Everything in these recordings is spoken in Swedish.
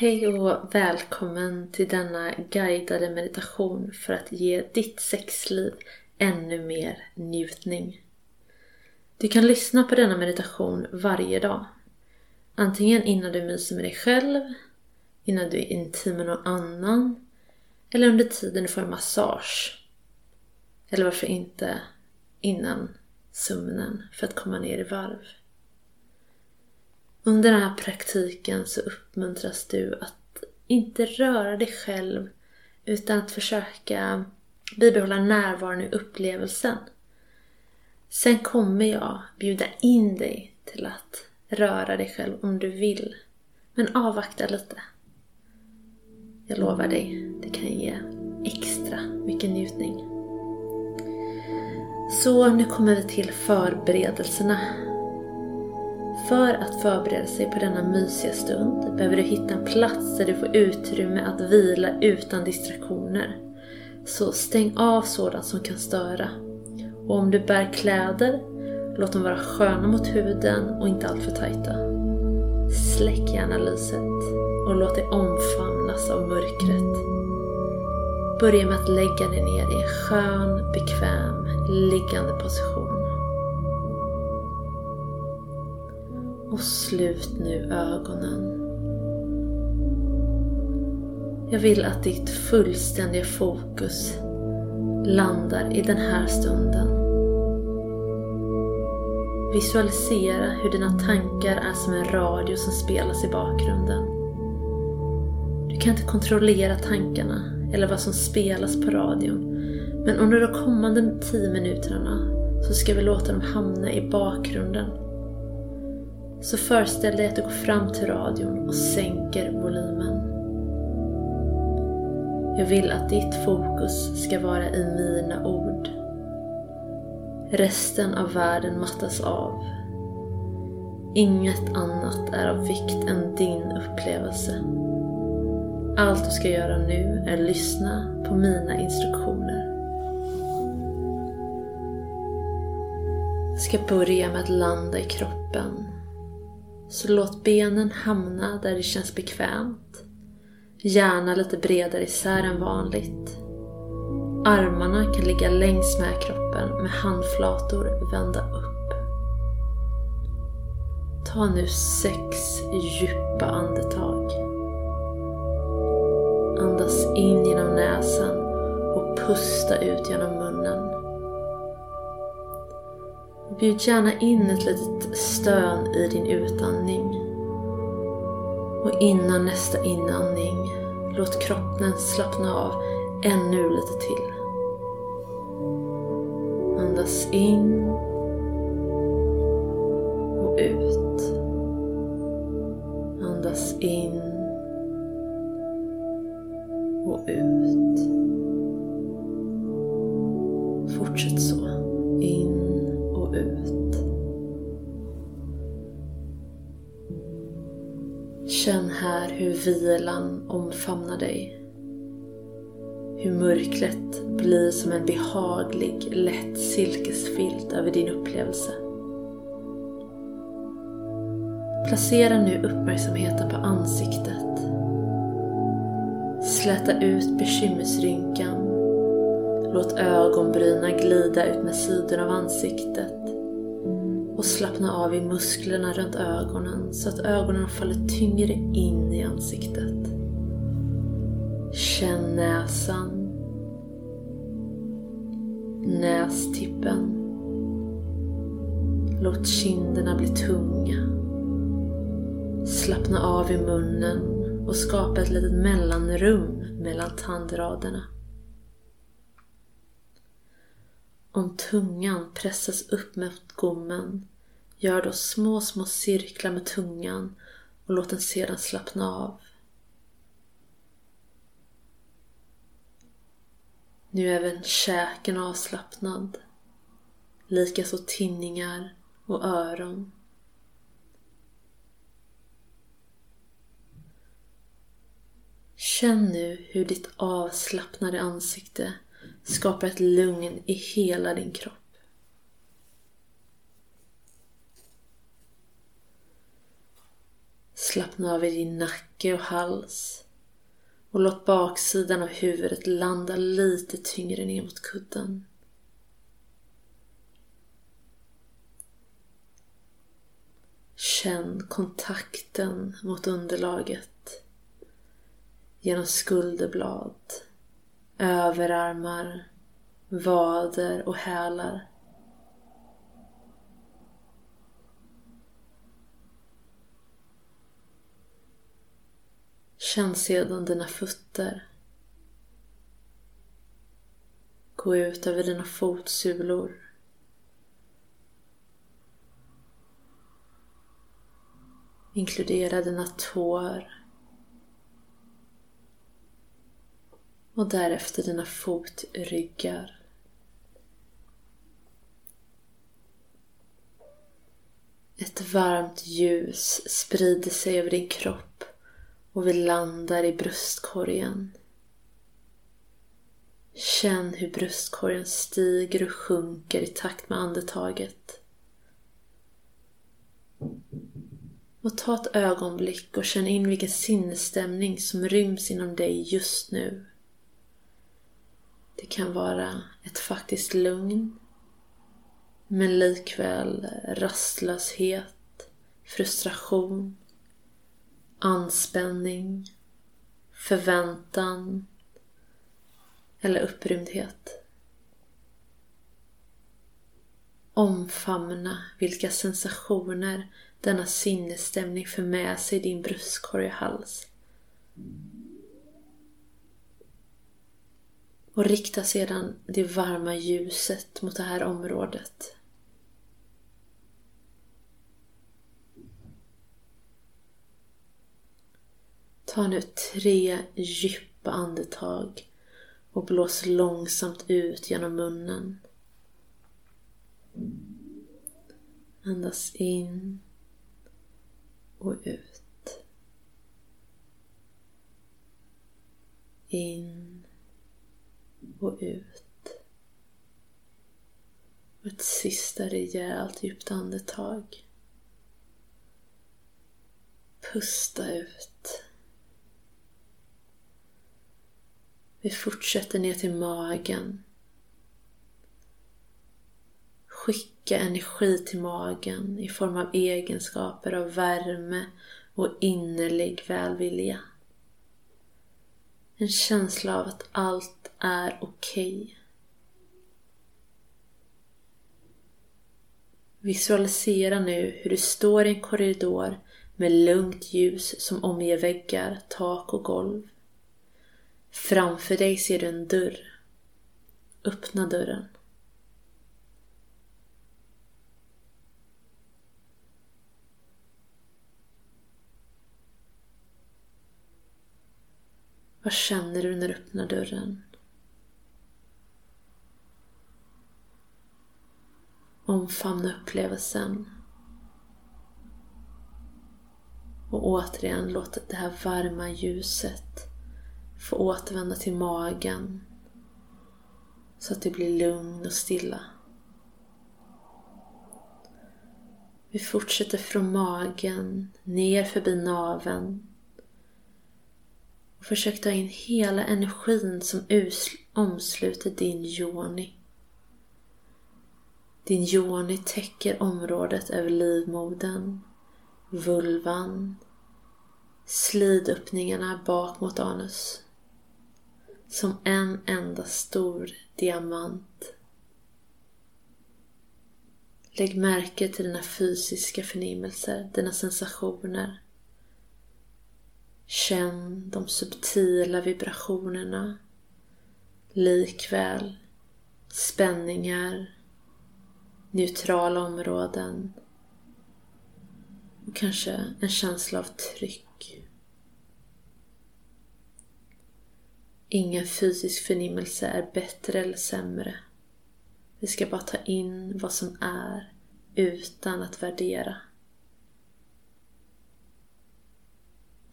Hej och välkommen till denna guidade meditation för att ge ditt sexliv ännu mer njutning. Du kan lyssna på denna meditation varje dag. Antingen innan du myser med dig själv, innan du är intim med någon annan eller under tiden du får en massage. Eller varför inte innan sömnen för att komma ner i varv. Under den här praktiken så uppmuntras du att inte röra dig själv utan att försöka bibehålla närvaron i upplevelsen. Sen kommer jag bjuda in dig till att röra dig själv om du vill. Men avvakta lite. Jag lovar dig, det kan ge extra mycket njutning. Så nu kommer vi till förberedelserna för att förbereda sig på denna mysiga stund behöver du hitta en plats där du får utrymme att vila utan distraktioner. Så stäng av sådant som kan störa. Och om du bär kläder, låt dem vara sköna mot huden och inte alltför tajta. Släck gärna lyset och låt dig omfamnas av mörkret. Börja med att lägga dig ner i en skön, bekväm, liggande position. Och slut nu ögonen. Jag vill att ditt fullständiga fokus landar i den här stunden. Visualisera hur dina tankar är som en radio som spelas i bakgrunden. Du kan inte kontrollera tankarna eller vad som spelas på radion. Men under de kommande tio minuterna så ska vi låta dem hamna i bakgrunden så föreställ dig att du går fram till radion och sänker volymen. Jag vill att ditt fokus ska vara i mina ord. Resten av världen mattas av. Inget annat är av vikt än din upplevelse. Allt du ska göra nu är att lyssna på mina instruktioner. Jag ska börja med att landa i kroppen så låt benen hamna där det känns bekvämt. Gärna lite bredare isär än vanligt. Armarna kan ligga längs med kroppen med handflator vända upp. Ta nu sex djupa andetag. Andas in genom näsan och pusta ut genom munnen. Bjud gärna in ett litet stön i din utandning. Och innan nästa inandning, låt kroppen slappna av ännu lite till. Andas in och ut. Andas in och ut. Vilan omfamnar dig. Hur mörkret blir som en behaglig, lätt silkesfilt över din upplevelse. Placera nu uppmärksamheten på ansiktet. Släta ut bekymmersrynkan Låt ögonbrynen glida ut med sidorna av ansiktet och slappna av i musklerna runt ögonen så att ögonen faller tyngre in i ansiktet. Känn näsan, nästippen. Låt kinderna bli tunga. Slappna av i munnen och skapa ett litet mellanrum mellan tandraderna. Om tungan pressas upp mot gommen, gör då små, små cirklar med tungan och låt den sedan slappna av. Nu är även käken avslappnad, likaså tinningar och öron. Känn nu hur ditt avslappnade ansikte skapar ett lugn i hela din kropp. Slappna av i din nacke och hals och låt baksidan av huvudet landa lite tyngre ner mot kudden. Känn kontakten mot underlaget genom skulderblad, överarmar, vader och hälar. Känn sedan dina fötter. Gå ut över dina fotsulor. Inkludera dina tår. Och därefter dina fotryggar. Ett varmt ljus sprider sig över din kropp och vi landar i bröstkorgen. Känn hur bröstkorgen stiger och sjunker i takt med andetaget. Och ta ett ögonblick och känn in vilken sinnesstämning som ryms inom dig just nu. Det kan vara ett faktiskt lugn, men likväl rastlöshet, frustration, anspänning, förväntan eller upprymdhet. Omfamna vilka sensationer denna sinnesstämning för med sig i din bröstkorg och hals. Och rikta sedan det varma ljuset mot det här området. Ta nu tre djupa andetag och blås långsamt ut genom munnen. Andas in och ut. In och ut. Och ett sista rejält djupt andetag. Pusta ut. Vi fortsätter ner till magen. Skicka energi till magen i form av egenskaper av värme och innerlig välvilja. En känsla av att allt är okej. Okay. Visualisera nu hur du står i en korridor med lugnt ljus som omger väggar, tak och golv. Framför dig ser du en dörr. Öppna dörren. Vad känner du när du öppnar dörren? Omfamna upplevelsen. Och återigen låt det här varma ljuset få återvända till magen så att det blir lugn och stilla. Vi fortsätter från magen ner förbi naveln försök ta in hela energin som omsluter din yoni. Din yoni täcker området över livmodern, vulvan, slidöppningarna bak mot anus som en enda stor diamant. Lägg märke till dina fysiska förnimmelser, dina sensationer. Känn de subtila vibrationerna, likväl spänningar, neutrala områden och kanske en känsla av tryck. Ingen fysisk förnimmelse är bättre eller sämre. Vi ska bara ta in vad som är utan att värdera.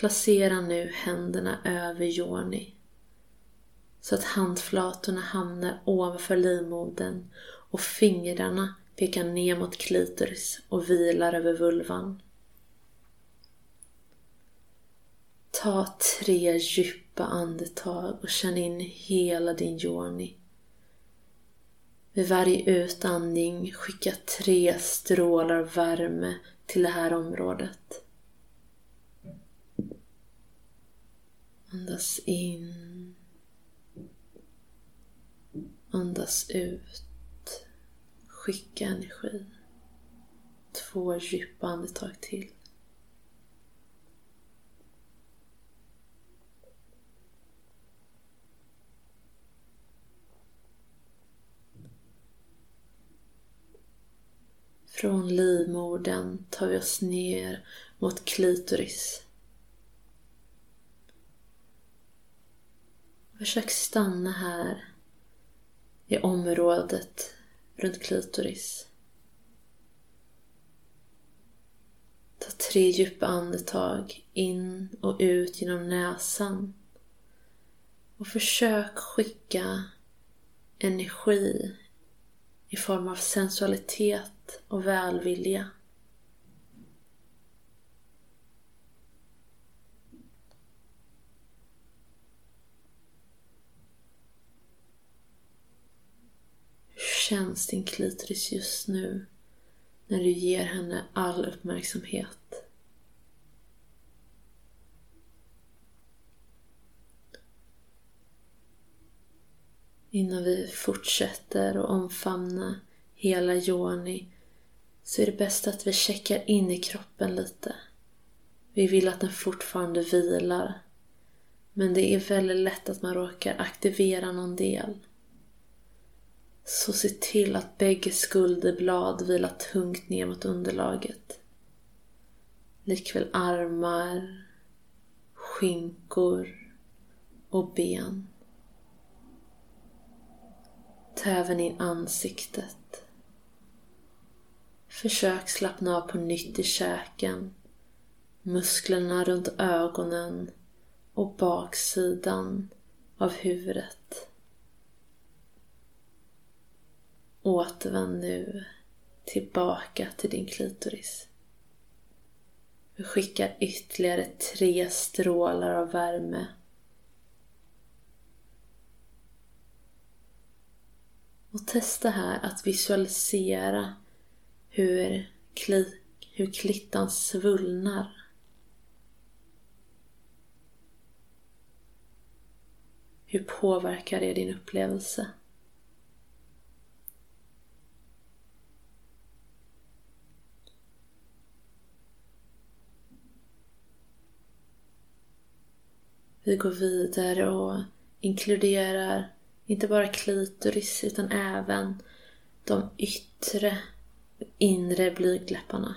Placera nu händerna över Joni så att handflatorna hamnar ovanför livmodern och fingrarna pekar ner mot klitoris och vilar över vulvan. Ta tre djupa andetag och känn in hela din yoni. Vid varje utandning skicka tre strålar värme till det här området. Andas in. Andas ut. Skicka energi. Två djupa andetag till. Från livmodern tar vi oss ner mot klitoris. Försök stanna här i området runt klitoris. Ta tre djupa andetag in och ut genom näsan. Och försök skicka energi i form av sensualitet och välvilja. Hur känns din klitoris just nu när du ger henne all uppmärksamhet? Innan vi fortsätter att omfamna hela Joni så är det bäst att vi checkar in i kroppen lite. Vi vill att den fortfarande vilar. Men det är väldigt lätt att man råkar aktivera någon del. Så se till att bägge skulderblad vilar tungt ner mot underlaget. Likväl armar, skinkor och ben. Ta även in ansiktet. Försök slappna av på nytt i käken, musklerna runt ögonen och baksidan av huvudet. Återvänd nu tillbaka till din klitoris. Vi skickar ytterligare tre strålar av värme Och testa här att visualisera hur, kli, hur klittan svullnar. Hur påverkar det din upplevelse? Vi går vidare och inkluderar inte bara klitoris utan även de yttre inre blygdläpparna.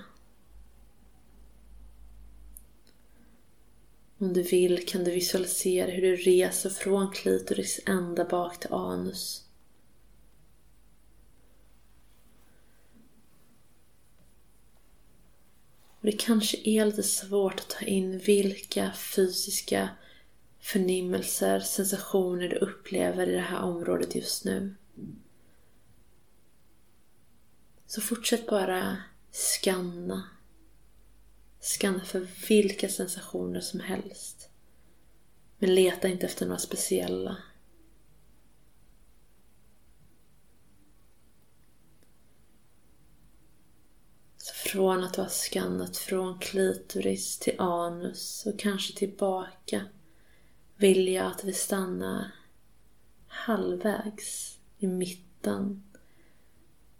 Om du vill kan du visualisera hur du reser från klitoris ända bak till anus. Och det kanske är lite svårt att ta in vilka fysiska förnimmelser, sensationer du upplever i det här området just nu. Så fortsätt bara skanna. Skanna för vilka sensationer som helst. Men leta inte efter några speciella. Så från att du har skannat från klitoris till anus och kanske tillbaka vill jag att vi stannar halvvägs i mitten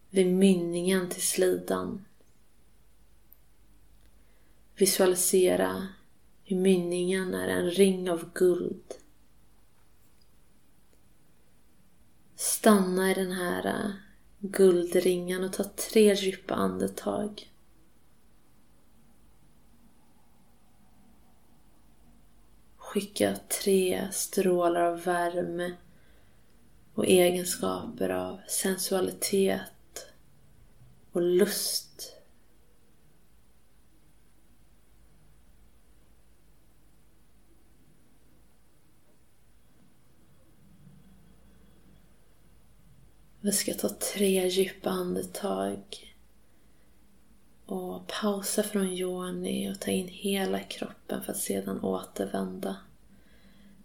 vid mynningen till slidan. Visualisera hur mynningen är en ring av guld. Stanna i den här guldringen och ta tre djupa andetag. Skicka tre strålar av värme och egenskaper av sensualitet och lust. Vi ska ta tre djupa andetag och pausa från yoni och ta in hela kroppen för att sedan återvända.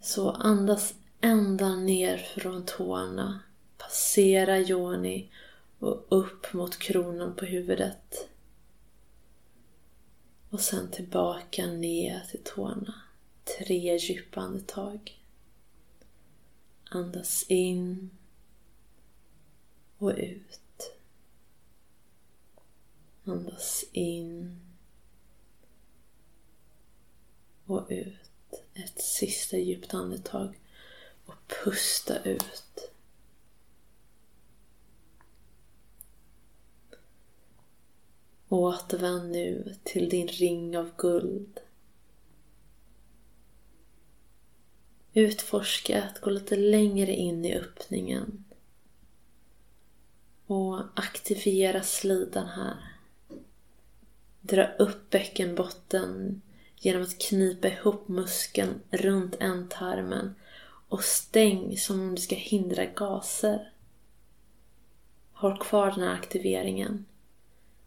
Så andas ända ner från tårna. Passera yoni och upp mot kronan på huvudet. Och sen tillbaka ner till tårna. Tre djupa andetag. Andas in och ut. Andas in och ut. Ett sista djupt andetag och pusta ut. Återvänd nu till din ring av guld. Utforska att gå lite längre in i öppningen. Och aktivera slidan här. Dra upp bäckenbotten genom att knipa ihop muskeln runt ändtarmen och stäng som om du ska hindra gaser. Håll kvar den här aktiveringen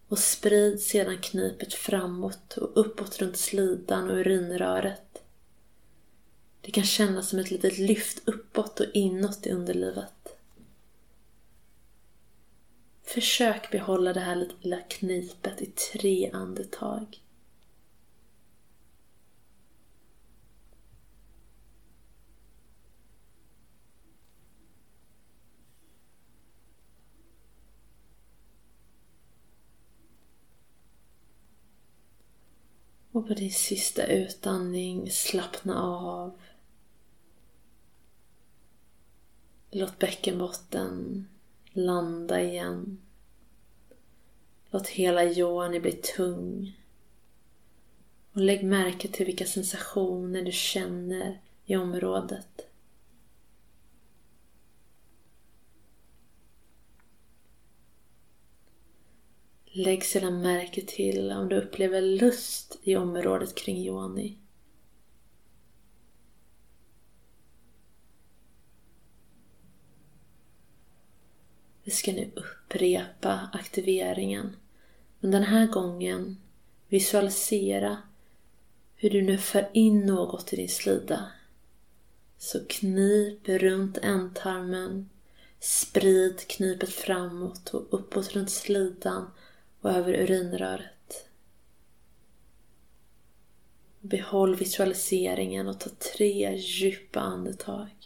och sprid sedan knipet framåt och uppåt runt slidan och urinröret. Det kan kännas som ett litet lyft uppåt och inåt i underlivet. Försök behålla det här lilla knipet i tre andetag. Och på din sista utandning slappna av. Låt bäckenbotten landa igen. Låt hela yoni bli tung. Och lägg märke till vilka sensationer du känner i området. Lägg sedan märke till om du upplever lust i området kring yoni. Vi ska nu upprepa aktiveringen. Men den här gången visualisera hur du nu för in något i din slida. Så knip runt ändtarmen, sprid knipet framåt och uppåt runt slidan och över urinröret. Behåll visualiseringen och ta tre djupa andetag.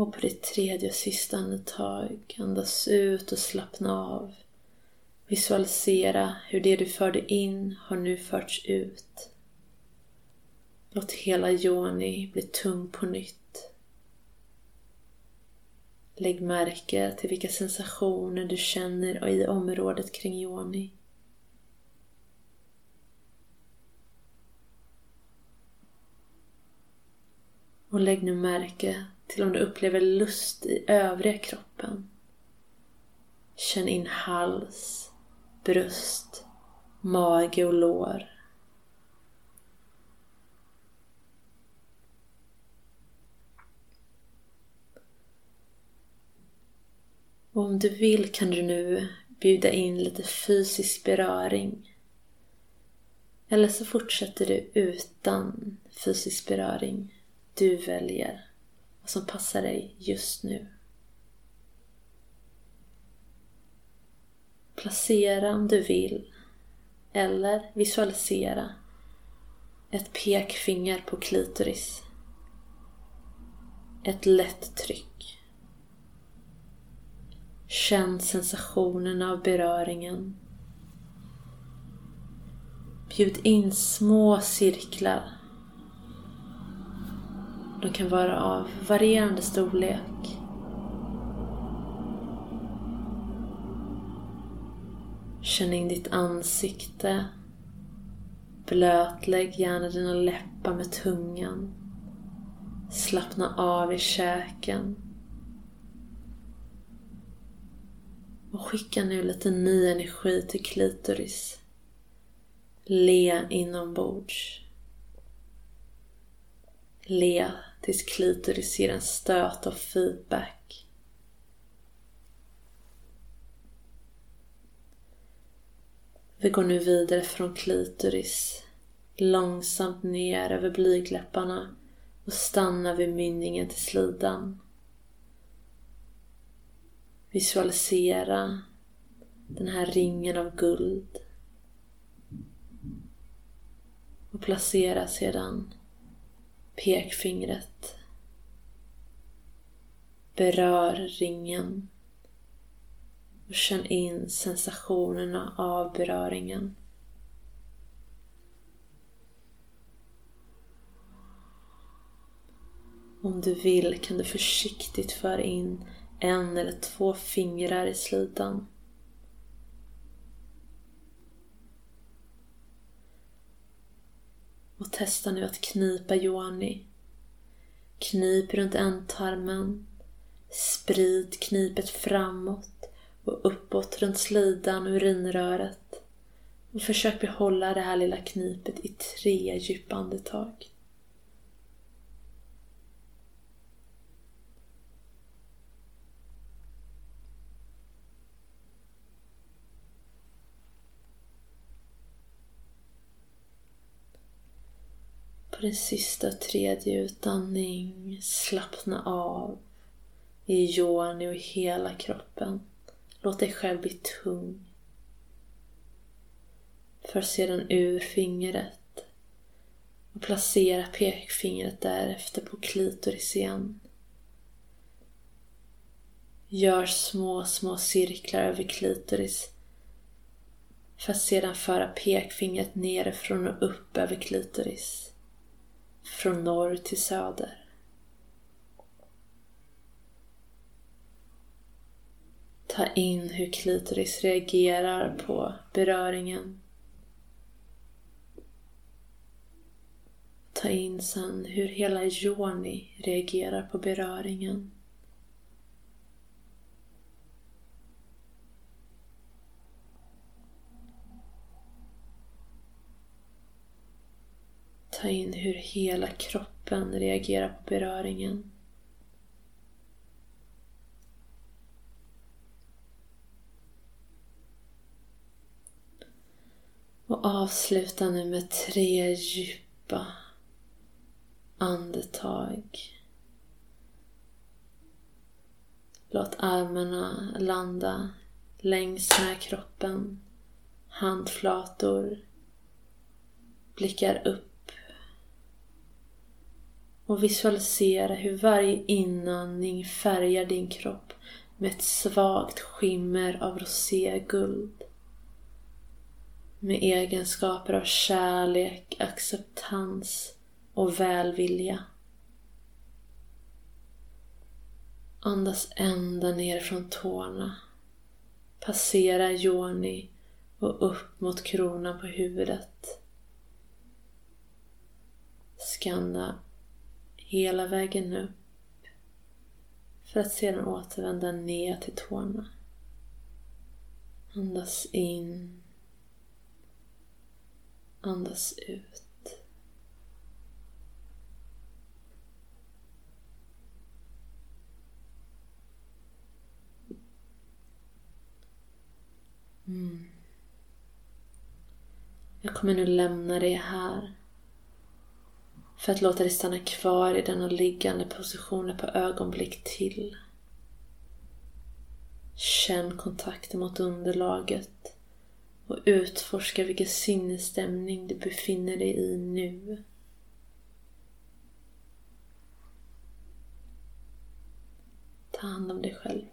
Och på ditt tredje och sista andetag andas ut och slappna av. Visualisera hur det du förde in har nu förts ut. Låt hela yoni bli tung på nytt. Lägg märke till vilka sensationer du känner i området kring yoni. Och lägg nu märke till om du upplever lust i övriga kroppen. Känn in hals, bröst, mage och lår. Och om du vill kan du nu bjuda in lite fysisk beröring. Eller så fortsätter du utan fysisk beröring. Du väljer som passar dig just nu. Placera om du vill eller visualisera ett pekfinger på klitoris. Ett lätt tryck. Känn sensationen av beröringen. Bjud in små cirklar de kan vara av varierande storlek. Känn in ditt ansikte. Blötlägg gärna dina läppar med tungan. Slappna av i käken. Och skicka nu lite ny energi till klitoris. Le inombords. Le tills klitoris ger en stöt av feedback. Vi går nu vidare från klitoris, långsamt ner över blygläpparna och stannar vid mynningen till slidan. Visualisera den här ringen av guld. Och placera sedan pekfingret. Berör ringen. Och känn in sensationerna av beröringen. Om du vill kan du försiktigt föra in en eller två fingrar i slidan. Och testa nu att knipa Joani. Knip runt ändtarmen. Sprid knipet framåt och uppåt runt slidan och urinröret. Och försök behålla det här lilla knipet i tre djupa andetag. På din sista tredje utandning slappna av i yoni och i hela kroppen. Låt dig själv bli tung. För sedan ur fingret och placera pekfingret därefter på klitoris igen. Gör små, små cirklar över klitoris för att sedan föra pekfingret nerifrån och upp över klitoris från norr till söder. Ta in hur klitoris reagerar på beröringen. Ta in sen hur hela Joni reagerar på beröringen. Ta in hur hela kroppen reagerar på beröringen. Och avsluta nu med tre djupa andetag. Låt armarna landa längs med kroppen, handflator, blickar upp och visualisera hur varje inandning färgar din kropp med ett svagt skimmer av roséguld. Med egenskaper av kärlek, acceptans och välvilja. Andas ända ner från tårna. Passera yoni och upp mot kronan på huvudet. Skanna hela vägen upp för att sedan återvända ner till tårna. Andas in. Andas ut. Mm. Jag kommer nu lämna dig här för att låta dig stanna kvar i denna liggande position på ögonblick till. Känn kontakten mot underlaget och utforska vilken sinnesstämning du befinner dig i nu. Ta hand om dig själv.